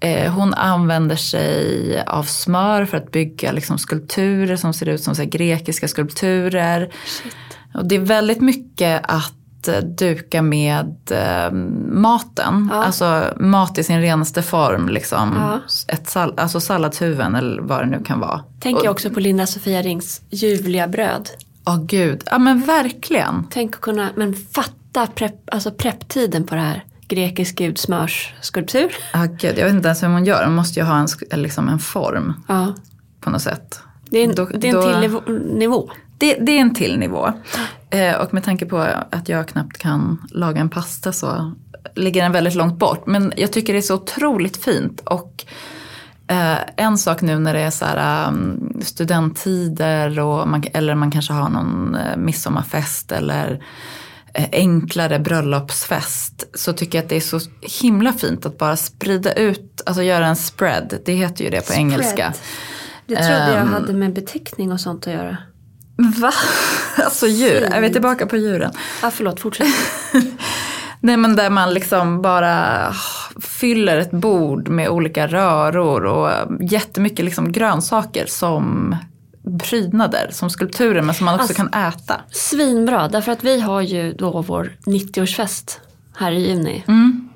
Eh, Hon använder sig av smör för att bygga liksom skulpturer som ser ut som grekiska skulpturer. Och det är väldigt mycket att eh, duka med eh, maten. Ja. Alltså mat i sin renaste form. Liksom. Ja. Ett sal- alltså salladshuvuden eller vad det nu kan vara. Tänker jag också på Linda Sofia Rings ljuvliga bröd. Åh gud, ja men verkligen. Tänk att kunna, men fatta prepp, alltså prepptiden på det här. Grekisk gudsmörsskulptur. Ja gud, jag vet inte ens hur hon gör. Hon måste ju ha en, liksom en form Ja, på något sätt. det är en, Då- det är en då- till nivå. Det, det är en till nivå. Eh, och med tanke på att jag knappt kan laga en pasta så ligger den väldigt långt bort. Men jag tycker det är så otroligt fint. Och eh, en sak nu när det är så här, um, studenttider och man, eller man kanske har någon eh, midsommarfest eller enklare bröllopsfest. Så tycker jag att det är så himla fint att bara sprida ut, alltså göra en spread. Det heter ju det på engelska. Det trodde jag Ehm. hade med beteckning och sånt att göra. Va? Alltså djur, är vi tillbaka på djuren? Ja, förlåt, fortsätt. Nej men där man liksom bara fyller ett bord med olika röror och jättemycket liksom grönsaker som prydnader, som skulpturer men som man också Alltså- kan äta. Svinbra, därför att vi har ju då vår 90-årsfest här i juni. Mm.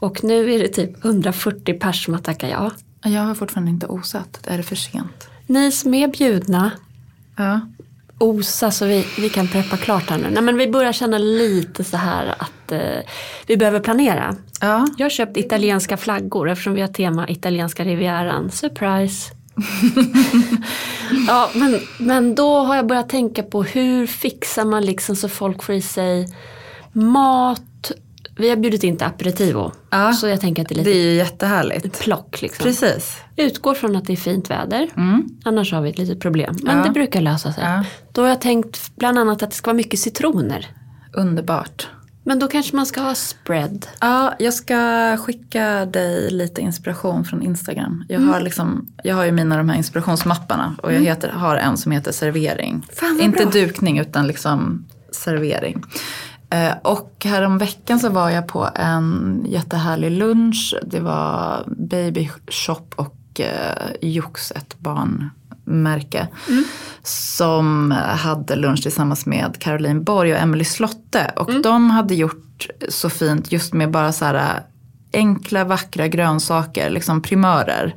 Och nu är det typ 140 pers som har tackat ja. Jag har fortfarande inte osat, är det för sent? Ni som är bjudna, Ja. Osa så vi, vi kan preppa klart här nu. Nej, men vi börjar känna lite så här att eh, vi behöver planera. Ja. Jag har köpt italienska flaggor eftersom vi har tema italienska rivieran. Surprise! ja, men, men då har jag börjat tänka på hur fixar man liksom så folk får i sig mat. Vi har bjudit in till aperitivo. Ja. Så jag tänker att det är lite Det är ju jättehärligt. plock. Liksom. Precis. Utgår från att det är fint väder. Mm. Annars har vi ett litet problem. Men Ja. det brukar lösa sig. Ja. Då har jag tänkt bland annat att det ska vara mycket citroner. Underbart. Men då kanske man ska ha spread. Ja, jag ska skicka dig lite inspiration från Instagram. Jag, har, liksom, jag har ju mina de här inspirationsmapparna och jag heter, har en som heter servering. Fan, Inte bra. dukning utan liksom servering. Eh, och härom veckan så var jag på en jättehärlig lunch. Det var Baby Shop och eh, Jox, ett barnmärke. Som hade lunch tillsammans med Caroline Borg och Emily Slotte. Och de hade gjort så fint just med bara så här enkla vackra grönsaker, liksom primörer.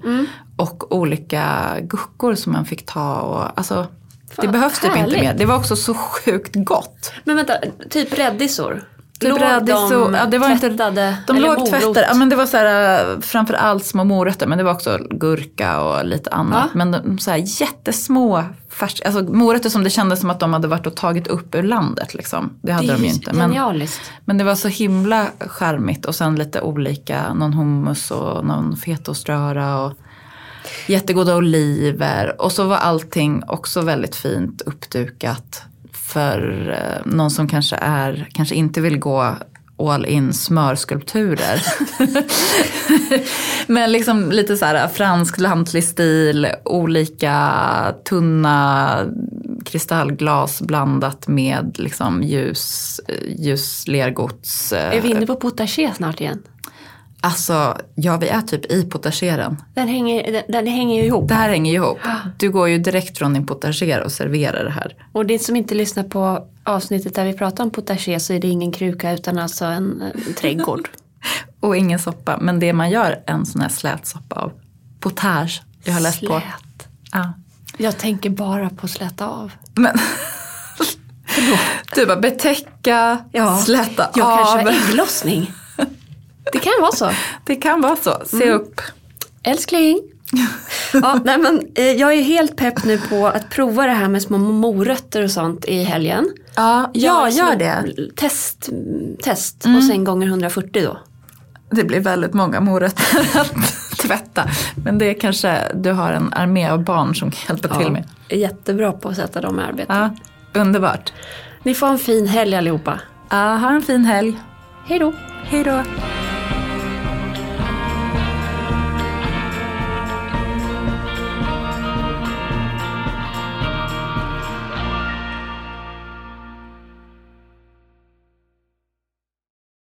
Och olika guckor som man fick ta. Och, alltså, det Fan, behövs typ inte mer. Det var också så sjukt gott. Men vänta, typ räddisor? Typ de ja, det var inte- tvättade? De eller låg tvättade, ja, men det var så här, äh, framförallt små morötter men det var också gurka och lite annat. Ja. Men de, så här, jättesmå färska, alltså morötter som det kändes som att de hade varit och tagit upp ur landet. Liksom. Det hade det de ju ju inte. Men, genialiskt. men det var så himla charmigt och sen lite olika, någon hummus och någon fetaoströra och jättegoda oliver. Och så var allting också väldigt fint uppdukat för eh, någon som kanske är, kanske inte vill gå all in smörskulpturer. Men liksom lite så här fransk lantlig stil, olika tunna kristallglas blandat med liksom ljus, eh, ljus lergods. Eh. Är vi inne på potager snart igen? Alltså, ja vi är typ i potageren. Den hänger, den, den hänger ju ihop. Det här hänger ju ihop. Du går ju direkt från din potager och serverar det här. Och det som inte lyssnar på avsnittet där vi pratar om potager så är det ingen kruka utan alltså en, en trädgård. Och ingen soppa, men det man gör en sån här slät soppa av. Potage, jag har läst på. Slät. Ja. Jag tänker bara på släta av. Men... Du bara betäcka, släta jag av. kanske har ägglossning. Det kan vara så. Det kan vara så, se Mm. upp. Älskling. Ja, nej, men, eh, jag är helt pepp nu på att prova det här med små morötter och sånt i helgen. Ja, ja små gör det. Mm. Test, test och sen gånger 140 då. Det blir väldigt många morötter att tvätta. Men det är kanske du har en armé av barn som kan hjälpa till med. är jättebra på att sätta dem i arbete. Ja, underbart. Ni får en fin helg allihopa. Ja, ha en fin helg. Hej då. Hej då.